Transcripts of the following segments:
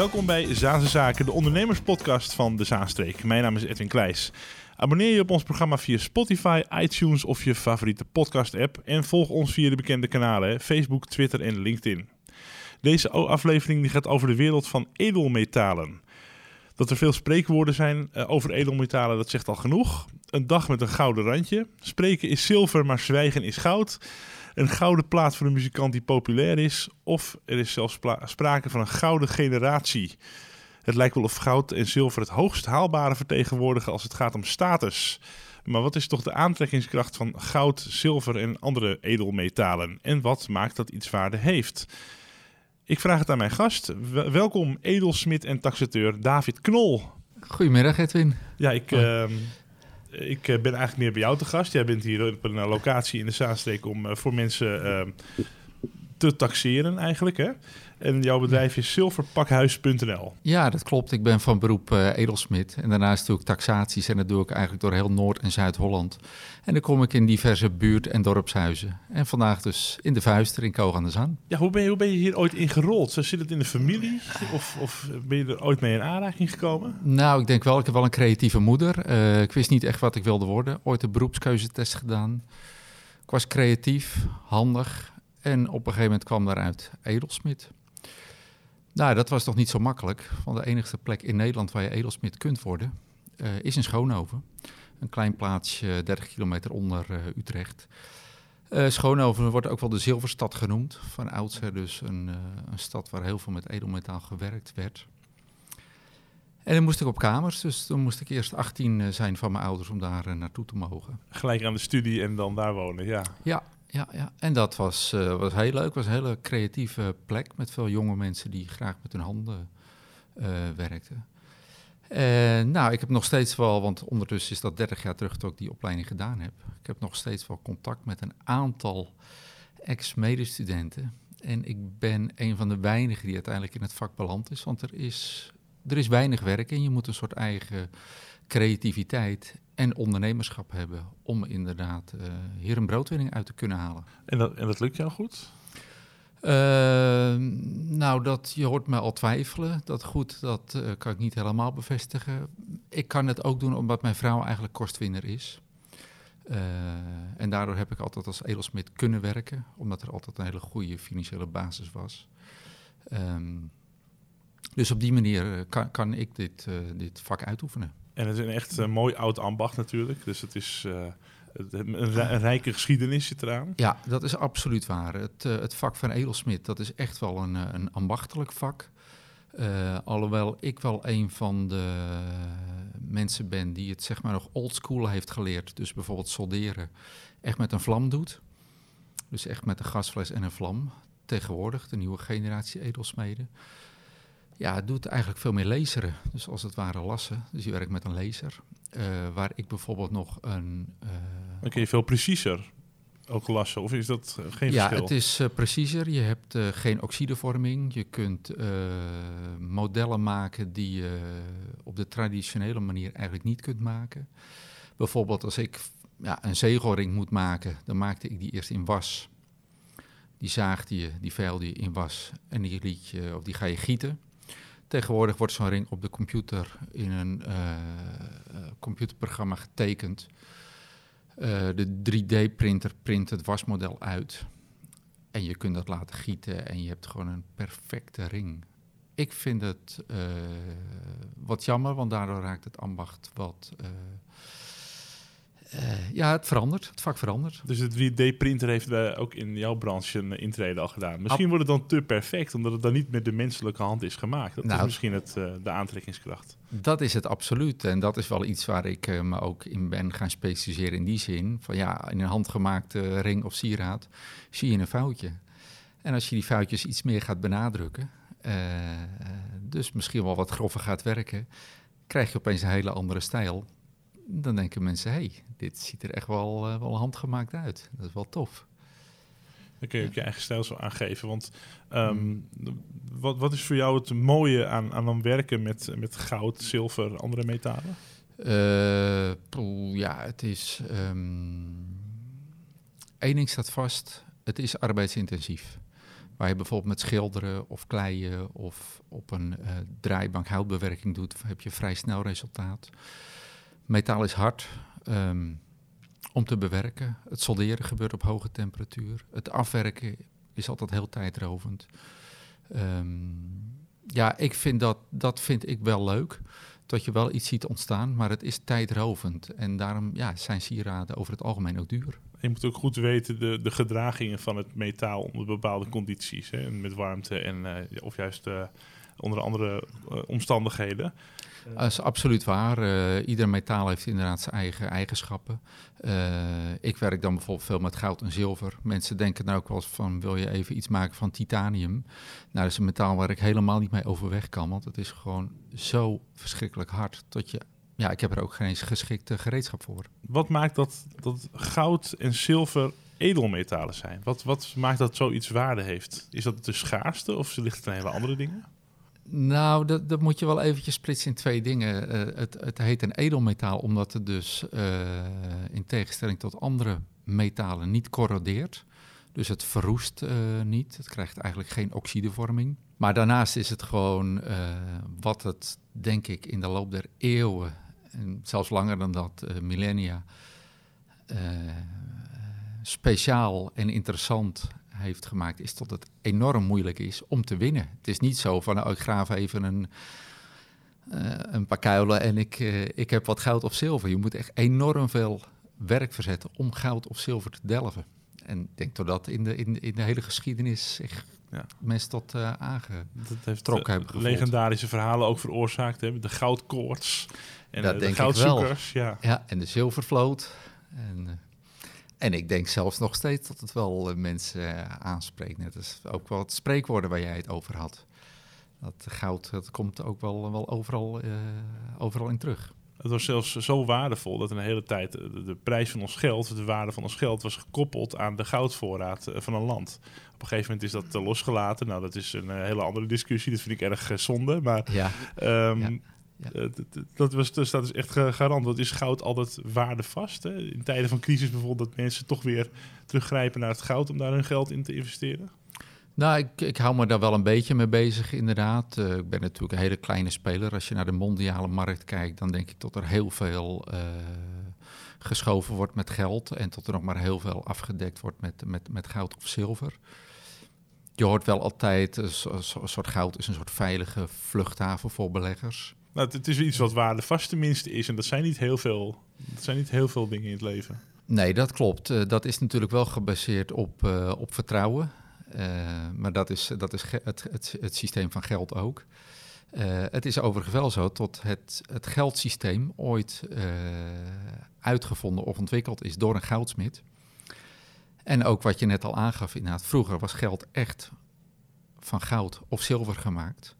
Welkom bij Zaanse Zaken, de ondernemerspodcast van de Zaanstreek. Mijn naam is Edwin Kleijs. Abonneer je op ons programma via Spotify, iTunes of je favoriete podcast-app. En volg ons via de bekende kanalen Facebook, Twitter en LinkedIn. Deze aflevering die gaat over de wereld van edelmetalen. Dat er veel spreekwoorden zijn uh, over edelmetalen, dat zegt al genoeg. Een dag met een gouden randje. Spreken is zilver, maar zwijgen is goud. Een gouden plaat voor een muzikant die populair is. Of er is zelfs sprake van een gouden generatie. Het lijkt wel of goud en zilver het hoogst haalbare vertegenwoordigen als het gaat om status. Maar wat is toch de aantrekkingskracht van goud, zilver en andere edelmetalen? En wat maakt dat iets waarde heeft? Ik vraag het aan mijn gast. Welkom edelsmid en taxateur David Knol. Goedemiddag Edwin. Ja, ik, uh, ik ben eigenlijk meer bij jou te gast. Jij bent hier op een locatie in de Zaanstreek om uh, voor mensen uh, te taxeren eigenlijk. Hè? En jouw bedrijf is zilverpakhuis.nl. Ja, dat klopt. Ik ben van beroep uh, edelsmid. En daarnaast doe ik taxaties en dat doe ik eigenlijk door heel Noord- en Zuid-Holland. En dan kom ik in diverse buurt- en dorpshuizen. En vandaag dus in de Vuister in Koog aan de Zaan. Ja, hoe ben, je, hoe ben je hier ooit ingerold? Zit het in de familie? Of, of ben je er ooit mee in aanraking gekomen? Nou, ik denk wel. Ik heb wel een creatieve moeder. Uh, ik wist niet echt wat ik wilde worden. Ooit een beroepskeuzetest gedaan. Ik was creatief, handig. En op een gegeven moment kwam daaruit edelsmid. Nou, dat was toch niet zo makkelijk. Want de enige plek in Nederland waar je edelsmid kunt worden, uh, is in Schoonhoven. Een klein plaatsje 30 kilometer onder uh, Utrecht. Uh, Schoonhoven wordt ook wel de zilverstad genoemd. Van oudsher dus een, een, stad waar heel veel met edelmetaal gewerkt werd. En dan moest ik op kamers, dus toen moest ik eerst 18 zijn van mijn ouders om daar naartoe te mogen. Gelijk aan de studie en dan daar wonen, ja. Ja, ja, ja. en dat was, uh, was heel leuk. Het was een hele creatieve plek met veel jonge mensen die graag met hun handen uh, werkten. En nou, ik heb nog steeds wel, want ondertussen is dat 30 jaar terug dat ik die opleiding gedaan heb. Ik heb nog steeds wel contact met een aantal ex-medestudenten. En ik ben een van de weinigen die uiteindelijk in het vak beland is. Want er is, er is weinig werk en je moet een soort eigen creativiteit en ondernemerschap hebben om inderdaad uh, hier een broodwinning uit te kunnen halen. En dat, en dat lukt jou goed? Uh, nou, dat, je hoort me al twijfelen. Dat goed, dat uh, kan ik niet helemaal bevestigen. Ik kan het ook doen omdat mijn vrouw eigenlijk kostwinner is. Uh, en daardoor heb ik altijd als edelsmid kunnen werken, omdat er altijd een hele goede financiële basis was. Um, dus op die manier kan, kan ik dit, dit vak uitoefenen. En het is een echt uh, mooi oud ambacht natuurlijk. Dus het is uh, een, rijke geschiedenis zit eraan. Ja, dat is absoluut waar. Het, uh, het vak van edelsmid, dat is echt wel een, een ambachtelijk vak. alhoewel ik wel een van de mensen ben die het zeg maar nog oldschool heeft geleerd. Dus bijvoorbeeld solderen echt met een vlam doet. Dus echt met een gasfles en een vlam. Tegenwoordig, de nieuwe generatie edelsmeden ja, het doet eigenlijk veel meer laseren. Dus als het ware lassen. Dus je werkt met een laser. Uh, waar ik bijvoorbeeld nog een... Uh, Dan kun je veel preciezer ook lassen, of is dat uh, geen verschil? Ja, het is preciezer. Je hebt geen oxidevorming. Je kunt modellen maken die je op de traditionele manier eigenlijk niet kunt maken. Bijvoorbeeld als ik ja, een zegelring moet maken, dan maakte ik die eerst in was. Die zaagde je, die veilde je in was en die, liet je, of die ga je gieten. Tegenwoordig wordt zo'n ring op de computer in een uh, computerprogramma getekend. Uh, de 3D-printer print het wasmodel uit. En je kunt dat laten gieten en je hebt gewoon een perfecte ring. Ik vind het wat jammer, want daardoor raakt het ambacht wat uh, ja, het verandert. Het vak verandert. Dus de 3D-printer heeft uh, ook in jouw branche een intrede al gedaan. Misschien Ab wordt het dan te perfect, omdat het dan niet met de menselijke hand is gemaakt. Dat nou, is misschien het, uh, de aantrekkingskracht. Dat is het absoluut. En dat is wel iets waar ik me ook in ben gaan specialiseren in die zin. Van ja, in een handgemaakte ring of sieraad zie je een foutje. En als je die foutjes iets meer gaat benadrukken, dus misschien wel wat grover gaat werken, krijg je opeens een hele andere stijl dan denken mensen, hey, dit ziet er echt wel, uh, wel handgemaakt uit. Dat is wel tof. Dan kun je ook je eigen stijl zo aangeven. Want um, wat, wat is voor jou het mooie aan, aan dan werken met, met goud, zilver, andere metalen? Uh, ja, het is... Um, Eén ding staat vast, het is arbeidsintensief. waar je bijvoorbeeld met schilderen of kleien of op een uh, draaibank houtbewerking doet, heb je vrij snel resultaat. Metaal is hard um, om te bewerken. Het solderen gebeurt op hoge temperatuur. Het afwerken is altijd heel tijdrovend. Um, ja, ik vind dat, dat vind ik wel leuk. Dat je wel iets ziet ontstaan, maar het is tijdrovend. En daarom ja, zijn sieraden over het algemeen ook duur. Je moet ook goed weten de, de gedragingen van het metaal onder bepaalde condities. Hè, met warmte en uh, of juist uh, onder andere uh, omstandigheden. Dat is absoluut waar. Uh, ieder metaal heeft inderdaad zijn eigen eigenschappen. Uh, ik werk dan bijvoorbeeld veel met goud en zilver. Mensen denken nou ook wel eens van, wil je even iets maken van titanium? Nou, dat is een metaal waar ik helemaal niet mee overweg kan, want het is gewoon zo verschrikkelijk hard dat je... Ja, ik heb er ook geen eens geschikte gereedschap voor. Wat maakt dat, dat goud en zilver edelmetalen zijn? Wat, wat maakt dat zoiets waarde heeft? Is dat de schaarste of ligt het aan hele andere dingen? Nou, dat, dat, moet je wel eventjes splitsen in twee dingen. Uh, het, het, heet een edelmetaal omdat het dus uh, in tegenstelling tot andere metalen niet corrodeert. Dus het verroest uh, niet. Het krijgt eigenlijk geen oxidevorming. Maar daarnaast is het gewoon wat het, denk ik, in de loop der eeuwen, en zelfs langer dan dat, millennia, speciaal en interessant heeft gemaakt, is dat het enorm moeilijk is om te winnen. Het is niet zo van, nou, ik graaf even een, uh, een paar kuilen en ik, uh, ik heb wat goud of zilver. Je moet echt enorm veel werk verzetten om goud of zilver te delven. En ik denk dat in de, in, in de hele geschiedenis zich ja. mensen tot uh, aangetrokken hebben legendarische verhalen ook veroorzaakt hebben. De goudkoorts en dat de, de goudzoekers. Ja. ja, en de zilvervloot. En, en ik denk zelfs nog steeds dat het wel uh, mensen uh, aanspreekt. Net als ook wel het spreekwoorden waar jij het over had. Dat goud, dat komt ook wel, wel overal, uh, overal in terug. Het was zelfs zo waardevol dat een hele tijd de, de, prijs van ons geld, de waarde van ons geld, was gekoppeld aan de goudvoorraad van een land. Op een gegeven moment is dat losgelaten. Nou, dat is een hele andere discussie. Dat vind ik erg zonde. Maar ja. Um, ja. Ja. Uh, dat, was, dus dat is echt garant. Want is goud altijd waardevast? Hè? In tijden van crisis bijvoorbeeld, dat mensen toch weer teruggrijpen naar het goud om daar hun geld in te investeren? Nou, ik, ik hou me daar wel een beetje mee bezig, inderdaad. Uh, ik ben natuurlijk een hele kleine speler. Als je naar de mondiale markt kijkt, dan denk ik dat er heel veel uh, geschoven wordt met geld. En tot er nog maar heel veel afgedekt wordt met, met, met goud of zilver. Je hoort wel altijd, een soort goud is een soort veilige vluchthaven voor beleggers. Nou, het, is iets wat waardevast tenminste is. En dat zijn niet heel veel, dat zijn niet heel veel dingen in het leven. Nee, dat klopt. Uh, dat is natuurlijk wel gebaseerd op, uh, op vertrouwen. Uh, maar dat is, dat is het, het, het systeem van geld ook. het is overigens wel zo dat het, het geldsysteem ooit uitgevonden of ontwikkeld is door een goudsmid. En ook wat je net al aangaf, inderdaad, vroeger was geld echt van goud of zilver gemaakt.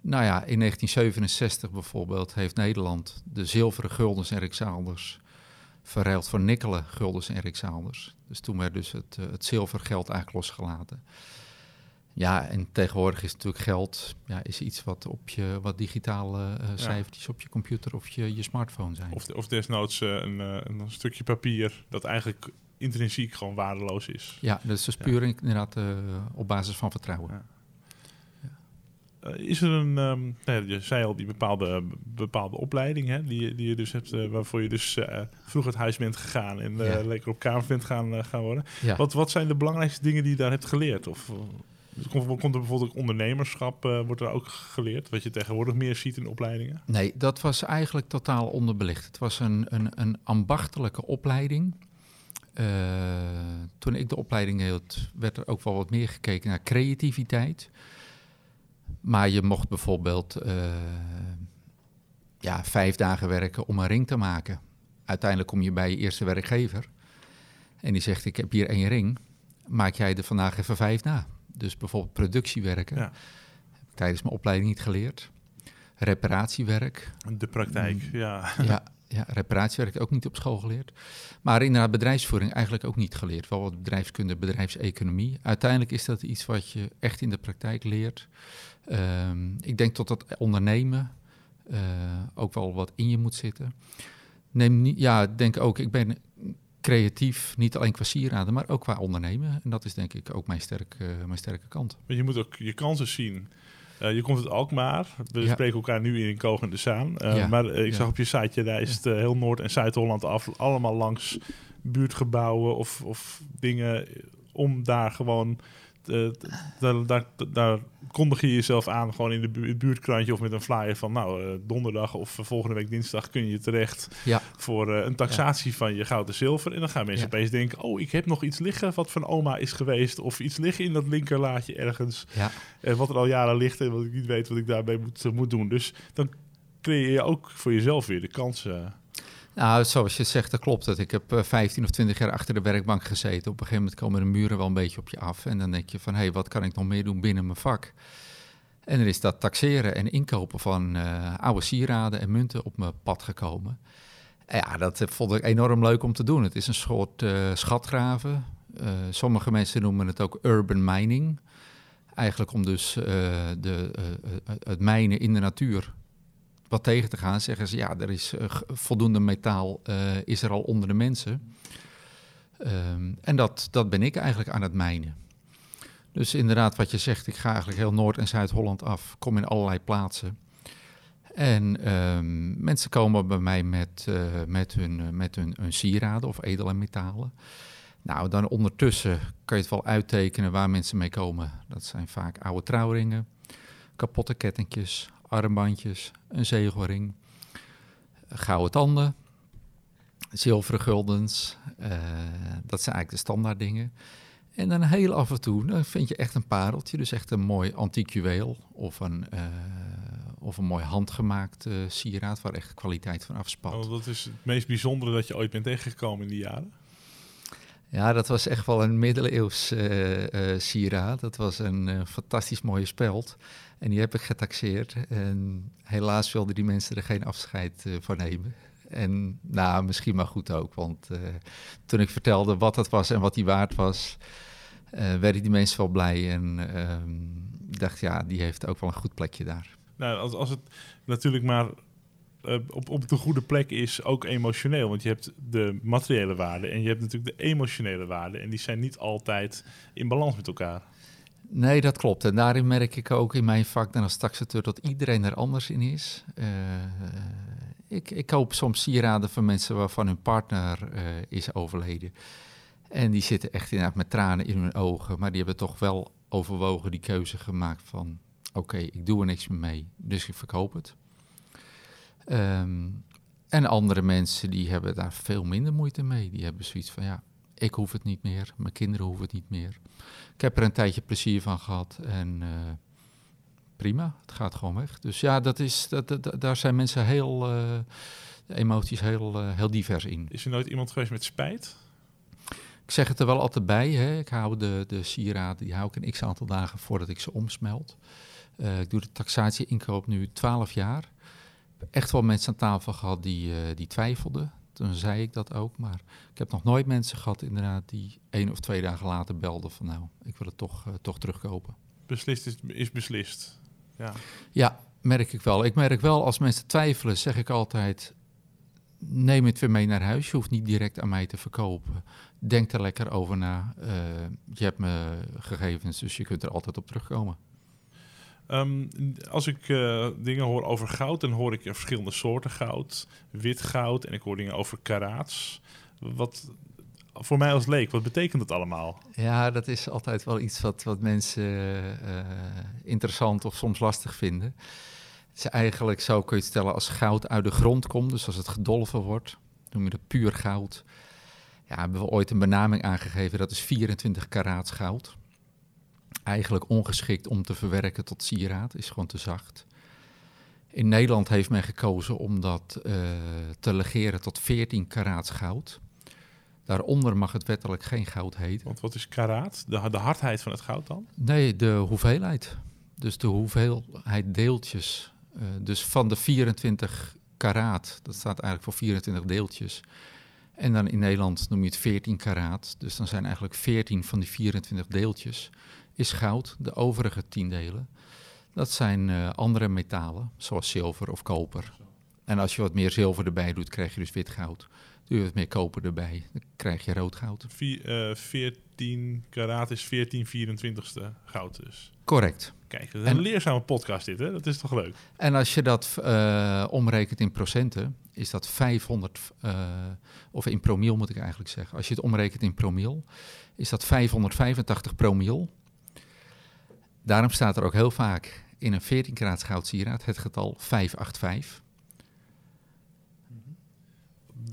Nou ja, in 1967 bijvoorbeeld heeft Nederland de zilveren guldens en rijksdaalders verruild voor nikkelen guldens en rijksdaalders. Dus toen werd dus het, uh, het zilvergeld eigenlijk losgelaten. Ja, en tegenwoordig is natuurlijk geld ja, is iets wat op je wat digitale uh, cijfertjes ja. op je computer of je, je smartphone zijn. Of, of desnoods uh, een, een, stukje papier dat eigenlijk intrinsiek gewoon waardeloos is. Ja, dat is dus puur inderdaad op basis van vertrouwen. Ja. Eh, is er een, um, nou je zei al, die bepaalde, bepaalde opleiding, hè, die, die je dus hebt, uh, waarvoor je dus uh, vroeg het huis bent gegaan en ja. lekker op kamer bent gaan, gaan worden. Ja. Wat, wat zijn de belangrijkste dingen die je daar hebt geleerd? Of komt, komt er bijvoorbeeld ook ondernemerschap, wordt er ook geleerd, wat je tegenwoordig meer ziet in opleidingen? Nee, dat was eigenlijk totaal onderbelicht. Het was een, een, een ambachtelijke opleiding. toen ik de opleiding hield, werd er ook wel wat meer gekeken naar creativiteit. Maar je mocht bijvoorbeeld uh, ja, vijf dagen werken om een ring te maken. Uiteindelijk kom je bij je eerste werkgever. En die zegt, ik heb hier één ring. Maak jij er vandaag even vijf na. Dus bijvoorbeeld productiewerken. Ja. Heb ik tijdens mijn opleiding niet geleerd. Reparatiewerk. De praktijk, mm. ja. Ja, ja, reparatiewerk ook niet op school geleerd. Maar inderdaad, bedrijfsvoering eigenlijk ook niet geleerd. Wel wat bedrijfskunde, bedrijfseconomie. Uiteindelijk is dat iets wat je echt in de praktijk leert. Um, ik denk dat dat ondernemen uh, ook wel wat in je moet zitten. Neem niet, ja, denk ook, ik ben creatief, niet alleen qua sieraden, maar ook qua ondernemen. En dat is denk ik ook mijn sterke, mijn sterke kant. Maar je moet ook je kansen zien. Uh, je komt uit Alkmaar. We Ja. spreken elkaar nu in Kogende Zaan. Uh, Ja. Maar uh, ik zag op je site, je reist heel Noord- en Zuid-Holland af. Allemaal langs buurtgebouwen of, of dingen om daar gewoon... te- daar, daar, daar kondig je jezelf aan gewoon in de het buurtkrantje of met een flyer van... nou, eh, donderdag of eh, volgende week dinsdag kun je terecht Ja. voor eh, een taxatie van je goud en zilver. En dan gaan mensen Ja. opeens denken... oh, ik heb nog iets liggen wat van oma is geweest... of iets liggen in dat linkerlaadje ergens... Ja. En wat er al jaren ligt en wat ik niet weet wat ik daarmee moet, eh, moet doen. Dus dan creëer je ook voor jezelf weer de kansen. Nou, zoals je zegt, dat klopt. Dat ik heb eh, 15 of 20 jaar achter de werkbank gezeten. Op een gegeven moment komen de muren wel een beetje op je af. En dan denk je van, hé, hey, wat kan ik nog meer doen binnen mijn vak? En er is dat taxeren en inkopen van eh, oude sieraden en munten op mijn pad gekomen. En ja, dat eh, vond ik enorm leuk om te doen. Het is een soort eh, schatgraven. Eh, sommige mensen noemen het ook urban mining. Eigenlijk om dus eh, de, eh, eh, het mijnen in de natuur wat tegen te gaan, zeggen ze ja, er is eh, voldoende metaal eh, is er al onder de mensen. Ehm, en dat, dat ben ik eigenlijk aan het mijnen. Dus inderdaad, wat je zegt, ik ga eigenlijk heel Noord- en Zuid-Holland af, kom in allerlei plaatsen. En ehm, mensen komen bij mij met, eh, met, hun, met hun, hun sieraden of edele metalen. Nou, dan ondertussen kan je het wel uittekenen waar mensen mee komen. Dat zijn vaak oude trouwringen, kapotte kettingjes, armbandjes, een zegelring, gouden tanden, zilveren guldens. eh, dat zijn eigenlijk de standaard dingen. En dan heel af en toe dan vind je echt een pareltje, dus echt een mooi antiek juweel of een, eh, of een mooi handgemaakt eh, sieraad waar echt kwaliteit van afspat. Oh, dat is het meest bijzondere dat je ooit bent tegengekomen in die jaren. Ja, dat was echt wel een middeleeuws eh, eh, sieraad. Dat was een eh, fantastisch mooie speld. En die heb ik getaxeerd. En helaas wilden die mensen er geen afscheid van nemen. En nou, misschien maar goed ook. Want toen ik vertelde wat het was en wat die waard was, werden die mensen wel blij. En ehm, dacht, ja, die heeft ook wel een goed plekje daar. Nou, als, als het natuurlijk maar eh, op, op de goede plek is, ook emotioneel. Want je hebt de materiële waarde en je hebt natuurlijk de emotionele waarde. En die zijn niet altijd in balans met elkaar. Nee, dat klopt. En daarin merk ik ook in mijn vak dan als taxateur dat iedereen er anders in is. Eh, ik, ik koop soms sieraden van mensen waarvan hun partner eh, is overleden. En die zitten echt inderdaad met tranen in hun ogen. Maar die hebben toch wel overwogen die keuze gemaakt van... oké, ik doe er niks meer mee, dus ik verkoop het. Ehm, en andere mensen die hebben daar veel minder moeite mee. Die hebben zoiets van, ja, ik hoef het niet meer. Mijn kinderen hoeven het niet meer. Ik heb er een tijdje plezier van gehad en eh, prima, het gaat gewoon weg. Dus ja, dat is, dat, dat- daar zijn mensen heel, de emoties heel, eh, heel divers in. Is er nooit iemand geweest met spijt? Ik zeg het er wel altijd bij, hè. ik hou de, de sieraden, die hou ik een x-aantal dagen voordat ik ze omsmelt. Ik doe de taxatie-inkoop nu 12 jaar. Echt wel mensen aan tafel gehad die, eh, die twijfelden. Toen zei ik dat ook, maar ik heb nog nooit mensen gehad inderdaad die één of twee dagen later belden van nou, ik wil het toch, eh, toch terugkopen. Beslist is, is beslist. Ja. Ja, merk ik wel. Ik merk wel, als mensen twijfelen, zeg ik altijd: neem het weer mee naar huis. Je hoeft niet direct aan mij te verkopen. Denk er lekker over na. Eh, je hebt me gegevens, dus je kunt er altijd op terugkomen. Ehm, als ik eh, dingen hoor over goud, dan hoor ik er verschillende soorten goud. Wit goud en ik hoor dingen over karaats. Wat, voor mij als leek, wat betekent dat allemaal? Ja, dat is altijd wel iets wat, wat mensen eh, interessant of soms lastig vinden. Het is eigenlijk, zo kun je het stellen, als goud uit de grond komt, dus als het gedolven wordt, noem je dat puur goud. Ja, hebben we ooit een benaming aangegeven, dat is 24 karaats goud. Eigenlijk ongeschikt om te verwerken tot sieraad, is gewoon te zacht. In Nederland heeft men gekozen om dat eh, te legeren tot 14 karaats goud. Daaronder mag het wettelijk geen goud heten. Want wat is karaat? De, de hardheid van het goud dan? Nee, de hoeveelheid. Dus de hoeveelheid deeltjes. Eh, dus van de 24 karaat, dat staat eigenlijk voor 24 deeltjes. En dan in Nederland noem je het 14 karaat. Dus dan zijn eigenlijk 14 van die 24 deeltjes is goud. De overige 10 delen, dat zijn eh, andere metalen, zoals zilver of koper. En als je wat meer zilver erbij doet, krijg je dus wit goud. Doe je wat meer koper erbij, dan krijg je rood goud. Vier, eh, 14 karaat is 14 24ste goud dus. Correct. Kijk, dat is En- een leerzame podcast dit, hè? Dat is toch leuk? En als je dat eh, omrekent in procenten, is dat 500, eh, of in promiel moet ik eigenlijk zeggen. Als je het omrekent in promiel, is dat 585 promiel. Daarom staat er ook heel vaak in een 14 karaats goud sieraad het getal 585.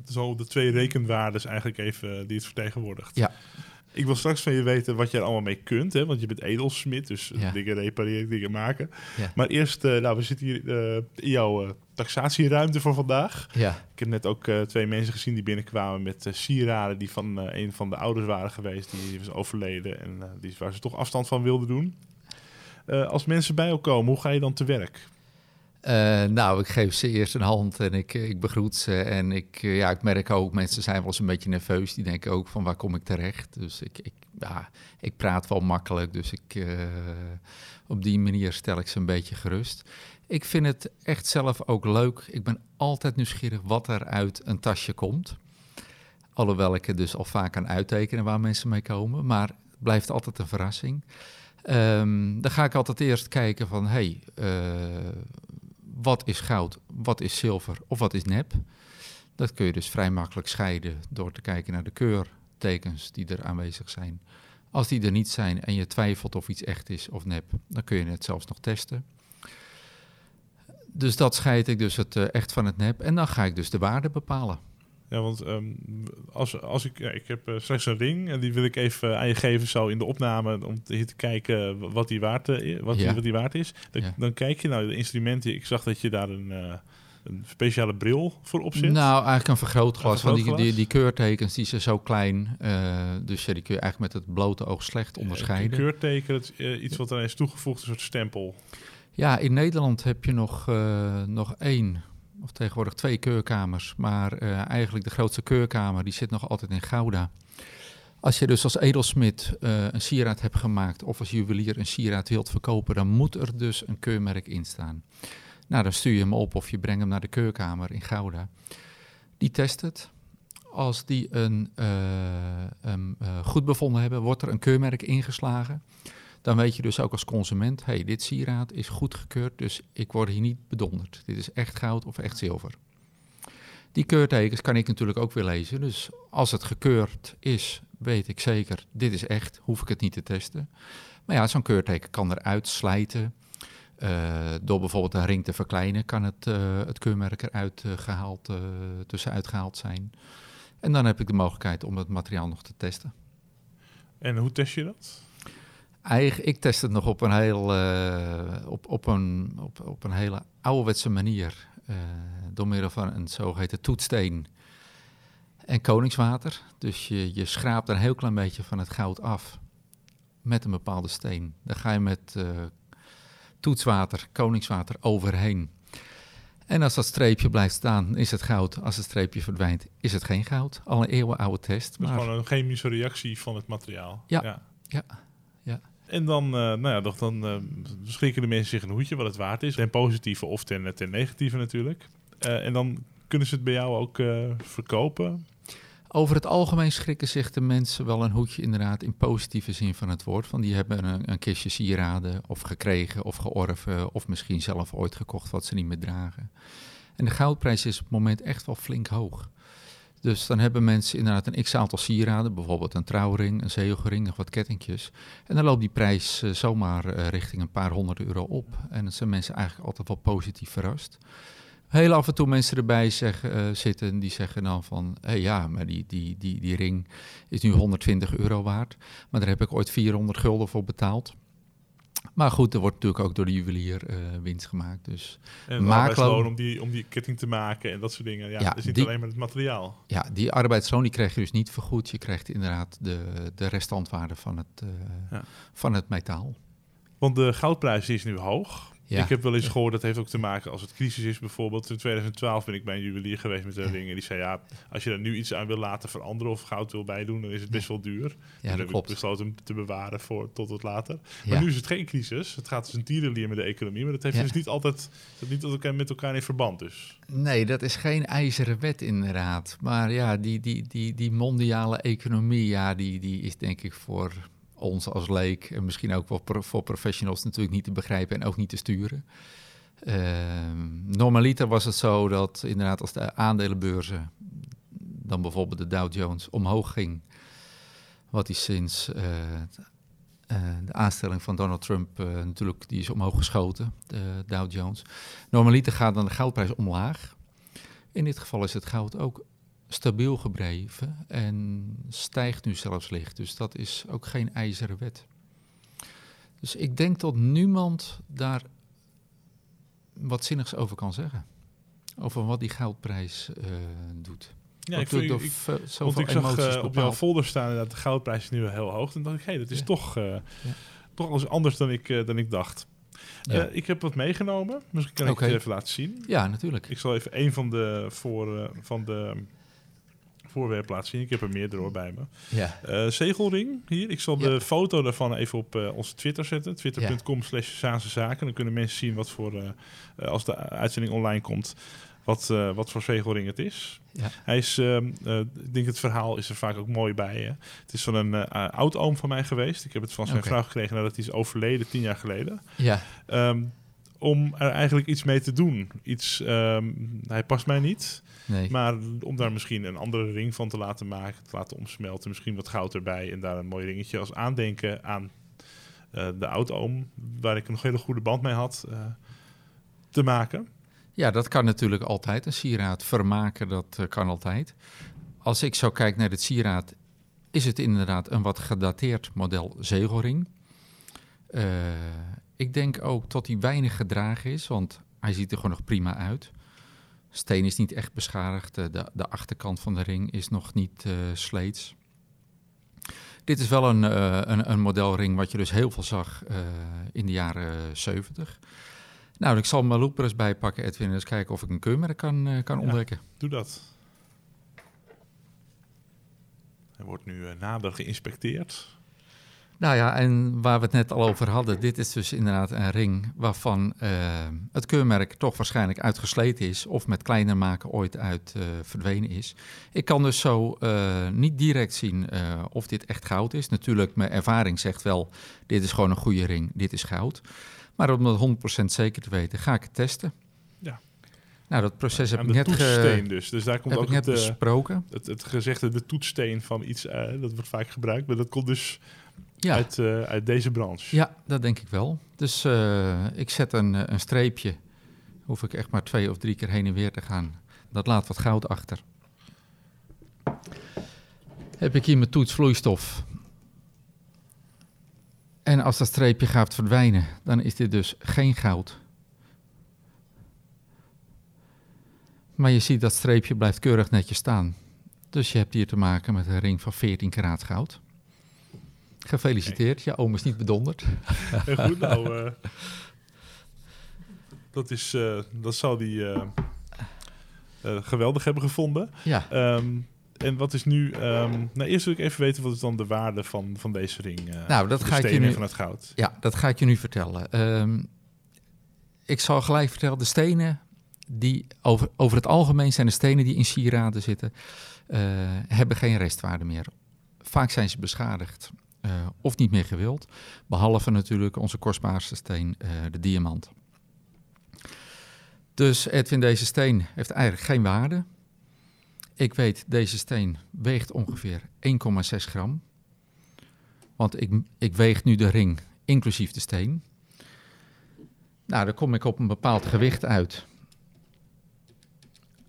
Zo de twee rekenwaardes eigenlijk even eh, die het vertegenwoordigt. Ja. Ik wil straks van je weten wat je er allemaal mee kunt, hè? want je bent edelsmid, dus eh, Ja. dingen repareren, dingen maken. Ja. Maar eerst, eh, nou, we zitten hier eh, in jouw taxatieruimte voor vandaag. Ja, Ik heb net ook twee mensen gezien die binnenkwamen met sieraden die van een van de ouders waren geweest, die, die was overleden en die, waar ze toch afstand van wilden doen. Eh, als mensen bij jou komen, hoe ga je dan te werk? Eh, nou, ik geef ze eerst een hand en ik, ik begroet ze. En ik, eh, ja, ik merk ook, mensen zijn wel eens een beetje nerveus. Die denken ook van waar kom ik terecht? Dus ik, ik, ja, ik praat wel makkelijk. Dus ik, eh, op die manier stel ik ze een beetje gerust. Ik vind het echt zelf ook leuk. Ik ben altijd nieuwsgierig wat er uit een tasje komt. Alhoewel ik er dus al vaak kan uittekenen waar mensen mee komen. Maar het blijft altijd een verrassing. Ehm, dan ga ik altijd eerst kijken van, hey, eh, wat is goud, wat is zilver of wat is nep? Dat kun je dus vrij makkelijk scheiden door te kijken naar de keurtekens die er aanwezig zijn. Als die er niet zijn en je twijfelt of iets echt is of nep, dan kun je het zelfs nog testen. Dus dat scheid ik dus het eh, echt van het nep en dan ga ik dus de waarde bepalen. Ja, want ehm, als, als ik, ja, ik heb eh, straks een ring en die wil ik even aan je geven zo in de opname om te, te kijken wat die waard, eh, wat, die, Ja. wat die waard is. Dan, Ja. dan kijk je naar de instrumenten. Ik zag dat je daar een, eh, een speciale bril voor op zit. Nou, eigenlijk een vergrootglas. Een Want die, die, die keurtekens die zijn zo klein. dus ja, die kun je eigenlijk met het blote oog slecht Een onderscheiden. keurteken, dat is eh, iets wat er is toegevoegd, een soort stempel. Ja, in Nederland heb je nog, nog één, of tegenwoordig twee keurkamers. Maar eh, eigenlijk de grootste keurkamer, die zit nog altijd in Gouda. Als je dus als edelsmid eh, een sieraad hebt gemaakt of als juwelier een sieraad wilt verkopen, dan moet er dus een keurmerk in staan. Nou, dan stuur je hem op of je brengt hem naar de keurkamer in Gouda. Die test het. Als die een, eh, goed bevonden hebben, wordt er een keurmerk ingeslagen. Dan weet je dus ook als consument, hey, dit sieraad is goedgekeurd, dus ik word hier niet bedonderd. Dit is echt goud of echt zilver. Die keurtekens kan ik natuurlijk ook weer lezen. Dus als het gekeurd is, weet ik zeker, dit is echt, hoef ik het niet te testen. Maar ja, zo'n keurteken kan eruit slijten. Eh, door bijvoorbeeld een ring te verkleinen, kan het, eh, het keurmerk eruit eh, gehaald, eh, tussenuit gehaald zijn. En dan heb ik de mogelijkheid om het materiaal nog te testen. En hoe test je dat? Eigen, ik test het nog op een, heel, eh, op, op een, op, op een hele ouderwetse manier. eh, door middel van een zogeheten toetsteen en koningswater. Dus je, je schraapt een heel klein beetje van het goud af met een bepaalde steen. Dan ga je met eh, toetswater, koningswater overheen. En als dat streepje blijft staan, is het goud. Als het streepje verdwijnt, is het geen goud. Al een eeuwenoude test. Dat is Maar gewoon een chemische reactie van het materiaal. Ja, ja, ja. En dan, eh, nou ja, dan, eh, beschikken de mensen zich een hoedje wat het waard is. Ten positieve of ten, ten negatieve natuurlijk. Eh, en dan kunnen ze het bij jou ook eh, verkopen. Over het algemeen schrikken zich de mensen wel een hoedje inderdaad in positieve zin van het woord. Van die hebben een, een kistje sieraden of gekregen of georven of misschien zelf ooit gekocht wat ze niet meer dragen. En de goudprijs is op het moment echt wel flink hoog. Dus dan hebben mensen inderdaad een x-aantal sieraden, bijvoorbeeld een trouwring, een zegelring, nog wat kettingjes. En dan loopt die prijs eh, zomaar eh, richting een paar honderd euro op. En dan zijn mensen eigenlijk altijd wel positief verrast. Heel af en toe mensen erbij zeggen, eh, zitten die zeggen dan van... hé ja, maar die, die, die, die ring is nu 120 euro waard. Maar daar heb ik ooit 400 gulden voor betaald. Maar goed, er wordt natuurlijk ook door de juwelier eh, winst gemaakt. Dus En arbeidsloon om die, om die ketting te maken en dat soort dingen. Ja, Ja, het is niet die- alleen maar het materiaal. ja, die arbeidsloon die krijg je dus niet vergoed. Je krijgt inderdaad de, de restantwaarde van het, eh, Ja. van het metaal. Want de goudprijs is nu hoog. Ja. Ik heb wel eens gehoord, dat heeft ook te maken als het crisis is bijvoorbeeld. In 2012 ben ik bij een juwelier geweest met een ring. En die zei, ja, als je er nu iets aan wil laten veranderen of goud wil bijdoen, dan is het best wel duur. Ja, heb dat klopt. ik besloten hem te bewaren voor tot het later. Maar nu is het geen crisis. Het gaat dus een tierenlier met de economie. Maar dat heeft Ja. dus niet altijd dat niet elkaar met elkaar in verband dus. Nee, dat is geen ijzeren wet inderdaad. Maar ja, die, die, die, die mondiale economie, ja, die, die is denk ik voor ons als leek... en misschien ook wel voor professionals natuurlijk niet te begrijpen en ook niet te sturen. Ehm, normaliter was het zo dat inderdaad als de aandelenbeurzen... dan bijvoorbeeld de Dow Jones omhoog ging... wat die sinds eh, eh, de aanstelling van Donald Trump eh, natuurlijk... die is omhoog geschoten, de Dow Jones... Normaliter gaat dan de goudprijs omlaag. In dit geval is het goud ook stabiel gebleven en stijgt nu zelfs licht. Dus dat is ook geen ijzeren wet. Dus ik denk dat niemand daar wat zinnigs over kan zeggen. Over wat die goudprijs eh, doet. Ja, ik, vind, ik, want ik zag eh, op jouw folder staan dat de goudprijs is nu heel hoog. En dacht ik, hé, dat is Ja. toch, eh toch anders dan ik, dan ik dacht. Ja. Ik heb wat meegenomen. Misschien kan ik het even laten zien. ja, natuurlijk. Ik zal even een van de, voor, van de voorwerpen laten zien. Ik heb er meerdere hoor bij me. Ja, Eh, zegelring hier. Ik zal Ja. de foto daarvan even op eh, onze Twitter zetten. Twitter.com slash Zaken. Dan kunnen mensen zien wat voor, eh, als de uitzending online komt, wat, wat voor zegelring het is. ja. Hij is, ehm, eh, ik denk het verhaal is er vaak ook mooi bij. Hè? Het is van een oud-oom van mij geweest. Ik heb het van zijn vrouw gekregen nadat hij is overleden, tien jaar geleden. ja. Ehm, om er eigenlijk iets mee te doen. Iets, ehm, hij past mij niet. Nee. Maar om daar misschien een andere ring van te laten maken, te laten omsmelten, misschien wat goud erbij en daar een mooi ringetje als aandenken aan eh, de oud-oom, waar ik een nog hele goede band mee had, eh, te maken. Ja, dat kan natuurlijk altijd. Een sieraad vermaken, dat eh, kan altijd. Als ik zo kijk naar het sieraad, is het inderdaad een wat gedateerd model zegelring. Ik denk ook dat hij weinig gedragen is, want hij ziet er gewoon nog prima uit. Steen is niet echt beschadigd. eh, De, de achterkant van de ring is nog niet eh, sleets. Dit is wel een, eh, een, een modelring wat je dus heel veel zag in de jaren 70. Nou, ik zal mijn looper eens bijpakken, Edwin, en eens kijken of ik een keurmerk kan, kan Ja. ontdekken. Doe dat. Hij wordt nu nader geïnspecteerd. Nou ja, en waar we het net al over hadden, dit is dus inderdaad een ring waarvan eh, het keurmerk toch waarschijnlijk uitgesleten is of met kleiner maken ooit uit eh, verdwenen is. Ik kan dus zo eh, niet direct zien of dit echt goud is. Natuurlijk, mijn ervaring zegt wel, dit is gewoon een goede ring, dit is goud. Maar om dat 100% zeker te weten, ga ik het testen. Ja. Nou, dat proces heb ik de net, ge- dus. Dus daar komt heb ook net het, besproken. het, het gezegde de toetssteen van iets, dat wordt vaak gebruikt, maar dat komt dus Ja. uit, eh, uit deze branche. Ja, dat denk ik wel. Dus eh, ik zet een, eh, een streepje. Hoef ik echt maar twee of drie keer heen en weer te gaan. Dat laat wat goud achter. Heb ik hier mijn toets vloeistof. En als dat streepje gaat verdwijnen, dan is dit dus geen goud. Maar je ziet dat streepje blijft keurig netjes staan. Dus je hebt hier te maken met een ring van 14 karaat goud. Gefeliciteerd, je oom is niet bedonderd. Heel goed, nou, eh, dat, is, eh, dat zal die eh, geweldig hebben gevonden. Ja, Ehm, en wat is nu... ehm, nou, eerst wil ik even weten wat is dan de waarde van, van deze ring. eh, Nou, dat ga ik je nu- van het goud. Ja, dat ga ik je nu vertellen. Ehm, ik zal gelijk vertellen, de stenen die over, over het algemeen zijn de stenen die in sieraden zitten, hebben geen restwaarde meer. Vaak zijn ze beschadigd eh, of niet meer gewild, behalve natuurlijk onze kostbaarste steen, eh, de diamant. Dus Edwin, deze steen heeft eigenlijk geen waarde. Ik weet, deze steen weegt ongeveer 1,6 gram. Want ik, ik weeg nu de ring inclusief de steen. Nou, dan kom ik op een bepaald gewicht uit.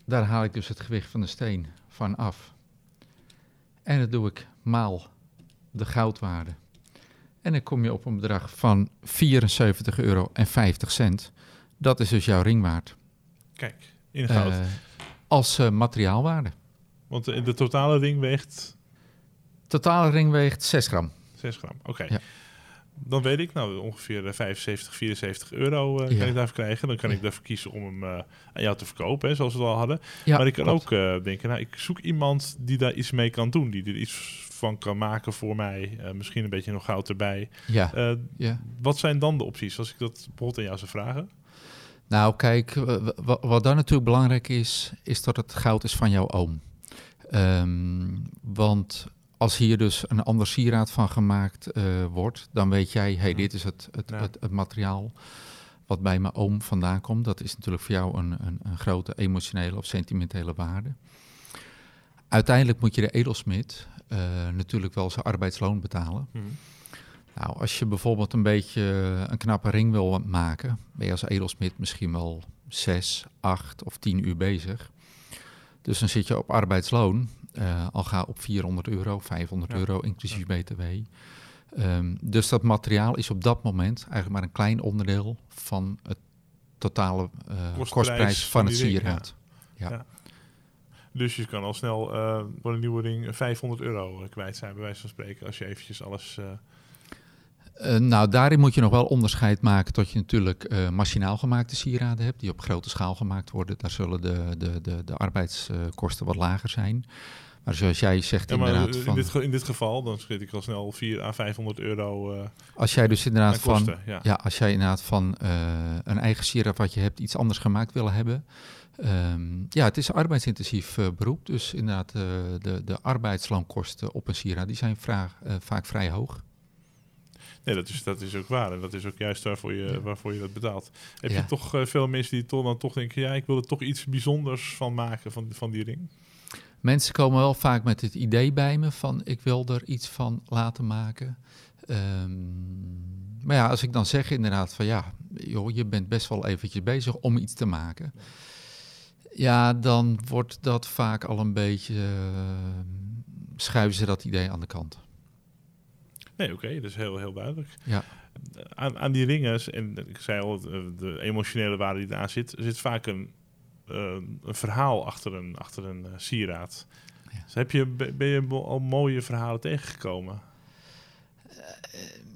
Daar haal ik dus het gewicht van de steen van af. En dat doe ik maal de goudwaarde. En dan kom je op een bedrag van 74,50 euro. Dat is dus jouw ring waard. Kijk, in goud. Eh, als eh, materiaalwaarde. Want de, de totale ring weegt Totale ring weegt 6 gram. 6 gram. Oké. Ja. Dan weet ik, nou ongeveer 75, 74 euro uh, Ja. kan ik daarvoor krijgen. Dan kan ik daarvoor kiezen om hem eh, aan jou te verkopen, hè, zoals we het al hadden. Ja, maar ik kan klopt. ook eh, denken, nou, ik zoek iemand die daar iets mee kan doen. Die er iets van kan maken voor mij. Eh, misschien een beetje nog goud erbij. Ja, Eh, ja. wat zijn dan de opties, als ik dat bijvoorbeeld aan jou zou vragen? Nou, kijk, wa- wa- wat dan natuurlijk belangrijk is, is dat het goud is van jouw oom. Ehm, want als hier dus een ander sieraad van gemaakt eh, wordt, dan weet jij, hey, Mhm. dit is het, het, Ja. het, het materiaal wat bij mijn oom vandaan komt. Dat is natuurlijk voor jou een, een, een grote emotionele of sentimentele waarde. Uiteindelijk moet je de edelsmid eh, natuurlijk wel zijn arbeidsloon betalen. Nou, als je bijvoorbeeld een beetje een knappe ring wil maken, ben je als edelsmid misschien wel 6, 8 of 10 uur bezig. Dus dan zit je op arbeidsloon, eh, al ga op 400 euro, 500 Ja. euro inclusief BTW. Ehm, dus dat materiaal is op dat moment eigenlijk maar een klein onderdeel van het totale eh, Kostprijs van van het sieraad. Ja. Ja. Dus je kan al snel eh, voor een nieuwe ring 500 euro kwijt zijn, bij wijze van spreken, als je eventjes alles... nou, daarin moet je nog wel onderscheid maken tot je natuurlijk machinaal gemaakte sieraden hebt, die op grote schaal gemaakt worden. Daar zullen de, de, de, de arbeidskosten wat lager zijn. Maar zoals jij zegt Ja, inderdaad, in, van, dit, in dit geval, dan schiet ik al snel 4 à 500 euro eh als jij dus inderdaad van, kosten. Ja. ja, als jij inderdaad van eh, een eigen sieraad wat je hebt iets anders gemaakt willen hebben. ehm, ja, het is een arbeidsintensief eh, beroep, dus inderdaad de, de arbeidsloonkosten op een sieraad die zijn vraag, vaak vrij hoog. Nee, dat is, dat is ook waar. En dat is ook juist waarvoor je, Ja. waarvoor je dat betaalt. Heb Ja. je toch veel mensen die toch dan toch denken... ja, ik wil er toch iets bijzonders van maken, van, van die ring? Mensen komen wel vaak met het idee bij me van ik wil er iets van laten maken. Ehm, maar ja, als ik dan zeg inderdaad van ja, joh, je bent best wel eventjes bezig om iets te maken. Ja, dan wordt dat vaak al een beetje, eh, schuiven ze dat idee aan de kant. Nee, oké, dat is heel, heel duidelijk. Ja. Aan, aan die ringen, en ik zei al, eh, de emotionele waarde die daar zit... zit vaak een, een verhaal achter een, achter een eh, sieraad. Ja. Dus heb je, ben je al mooie verhalen tegengekomen?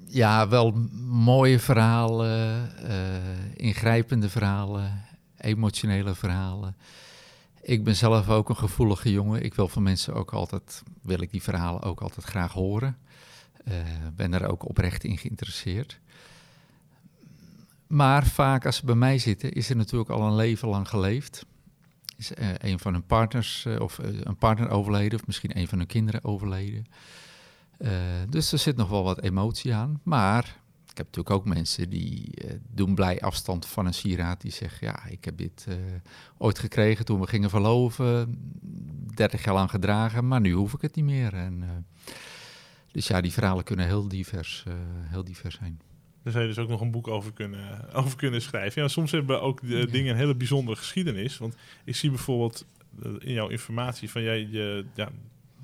Ja, wel mooie verhalen, eh, ingrijpende verhalen, emotionele verhalen. Ik ben zelf ook een gevoelige jongen. Ik wil van mensen ook altijd, wil ik die verhalen ook altijd graag horen. Eh, ben er ook oprecht in geïnteresseerd. Maar vaak als ze bij mij zitten, is er natuurlijk al een leven lang geleefd. Is eh, een van hun partners eh, of eh, een partner overleden, of misschien een van hun kinderen overleden. Dus er zit nog wel wat emotie aan. Maar ik heb natuurlijk ook mensen die doen blij afstand van een sieraad. Die zeggen, ja, ik heb dit ooit gekregen toen we gingen verloven. 30 jaar lang gedragen, maar nu hoef ik het niet meer. En, dus ja, die verhalen kunnen heel divers, heel divers zijn. Daar zou je dus ook nog een boek over kunnen, over kunnen schrijven. Ja, soms hebben ook de Ja. dingen een hele bijzondere geschiedenis. Want ik zie bijvoorbeeld eh, in jouw informatie van jij, je, ja,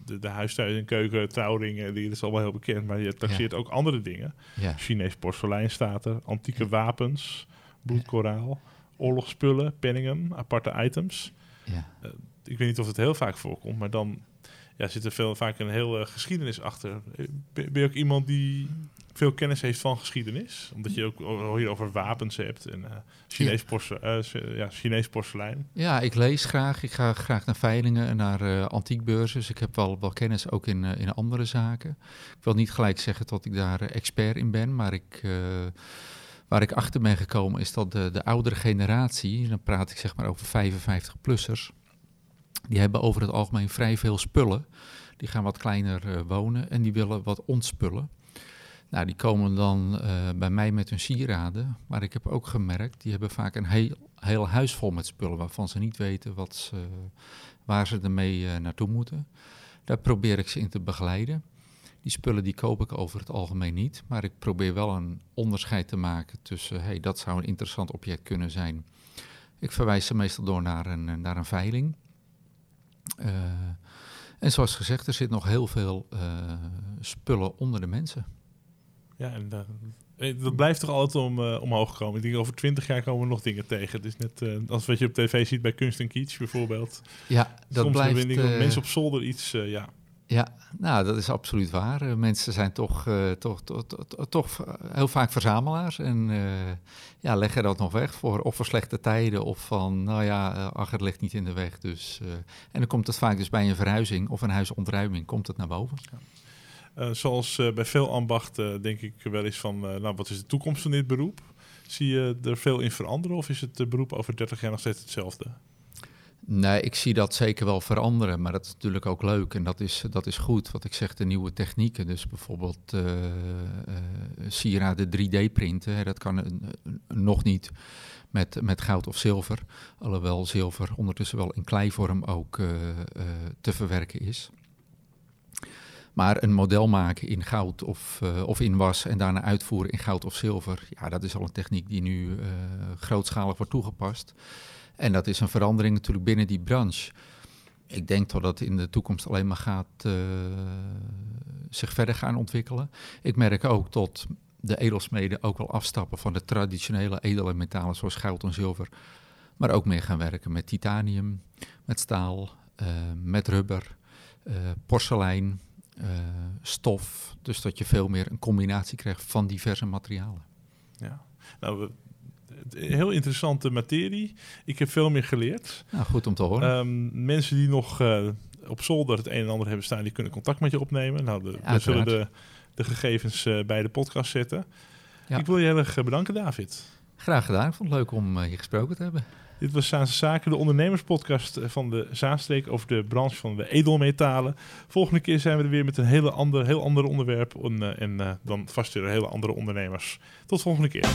de, de huistuin en keuken, trouwringen, die is allemaal heel bekend. Maar je taxeert ook andere dingen. Ja, Chinees porselein staat er, antieke wapens, bloedkoraal, oorlogsspullen, penningen, aparte items. ja. Ik weet niet of het heel vaak voorkomt, maar dan ja, zit er veel, vaak een hele geschiedenis achter. Eh, Ben ben je ook iemand die veel kennis heeft van geschiedenis? Omdat je ook hier over wapens hebt en eh, Chinees, eh, ja, Chinees porselein. ja, ik lees graag. Ik ga graag naar veilingen en naar eh antiekbeurzen. Dus ik heb wel, wel kennis ook in, eh, in andere zaken. Ik wil niet gelijk zeggen dat ik daar eh, expert in ben, maar ik... eh, Waar ik achter ben gekomen is dat de, de oudere generatie, dan praat ik zeg maar over 55-plussers, die hebben over het algemeen vrij veel spullen. Die gaan wat kleiner eh, wonen en die willen wat ontspullen. Nou, die komen dan eh, bij mij met hun sieraden. Maar ik heb ook gemerkt, die hebben vaak een heel, heel huis vol met spullen waarvan ze niet weten wat ze, waar ze ermee eh, naartoe moeten. Daar probeer ik ze in te begeleiden. Die spullen die koop ik over het algemeen niet, maar ik probeer wel een onderscheid te maken tussen, hey, dat zou een interessant object kunnen zijn. Ik verwijs ze meestal door naar een, naar een veiling. Eh, en zoals gezegd, er zit nog heel veel eh, spullen onder de mensen. Ja, en eh, dat blijft toch altijd om, omhoog komen. Ik denk over twintig jaar komen we nog dingen tegen. Is net als wat je op tv ziet bij Kunst en Kitsch bijvoorbeeld. Ja, dat Soms blijft... eh, mensen op zolder iets, ja, Ja, nou, dat is absoluut waar. Uh, mensen zijn toch, uh, toch, toch, toch, heel vaak verzamelaars en ja, leggen dat nog weg voor of voor slechte tijden of van, nou ja, ach, het ligt niet in de weg. Dus, en dan komt het vaak dus bij een verhuizing of een huisontruiming, komt het naar boven. Zoals bij veel ambachten denk ik wel eens van, nou, wat is de toekomst van dit beroep? Zie je er veel in veranderen of is het beroep over 30 jaar nog steeds hetzelfde? Nee, ik zie dat zeker wel veranderen, maar dat is natuurlijk ook leuk en dat is, dat is goed. Wat ik zeg, de nieuwe technieken, dus bijvoorbeeld uh, uh, sieraden 3D-printen, dat kan nog niet met, met goud of zilver, alhoewel zilver ondertussen wel in kleivorm ook te verwerken is. Maar een model maken in goud of, of in was en daarna uitvoeren in goud of zilver, ja, dat is al een techniek die nu grootschalig wordt toegepast. En dat is een verandering natuurlijk binnen die branche. Ik denk dat dat in de toekomst alleen maar gaat uh, zich verder gaan ontwikkelen. Ik merk ook dat de edelsmeden ook wel afstappen van de traditionele edele metalen zoals goud en zilver. Maar ook meer gaan werken met titanium, met staal, uh, met rubber, uh, porselein, stof. Dus dat je veel meer een combinatie krijgt van diverse materialen. Ja, nou, we heel interessante materie. Ik heb veel meer geleerd. Nou, goed om te horen. Um, mensen die nog uh, op zolder het een en ander hebben staan, die kunnen contact met je opnemen. Nou, de, we zullen de, de gegevens uh, bij de podcast zetten. Ja. Ik wil je heel erg bedanken, David. Graag gedaan. Ik vond het leuk om hier gesproken te hebben. Dit was Zaanse Zaken, de ondernemerspodcast van de Zaanstreek over de branche van de edelmetalen. Volgende keer zijn we er weer met een hele ander, heel ander onderwerp en, en dan vast weer hele andere ondernemers. Tot volgende keer.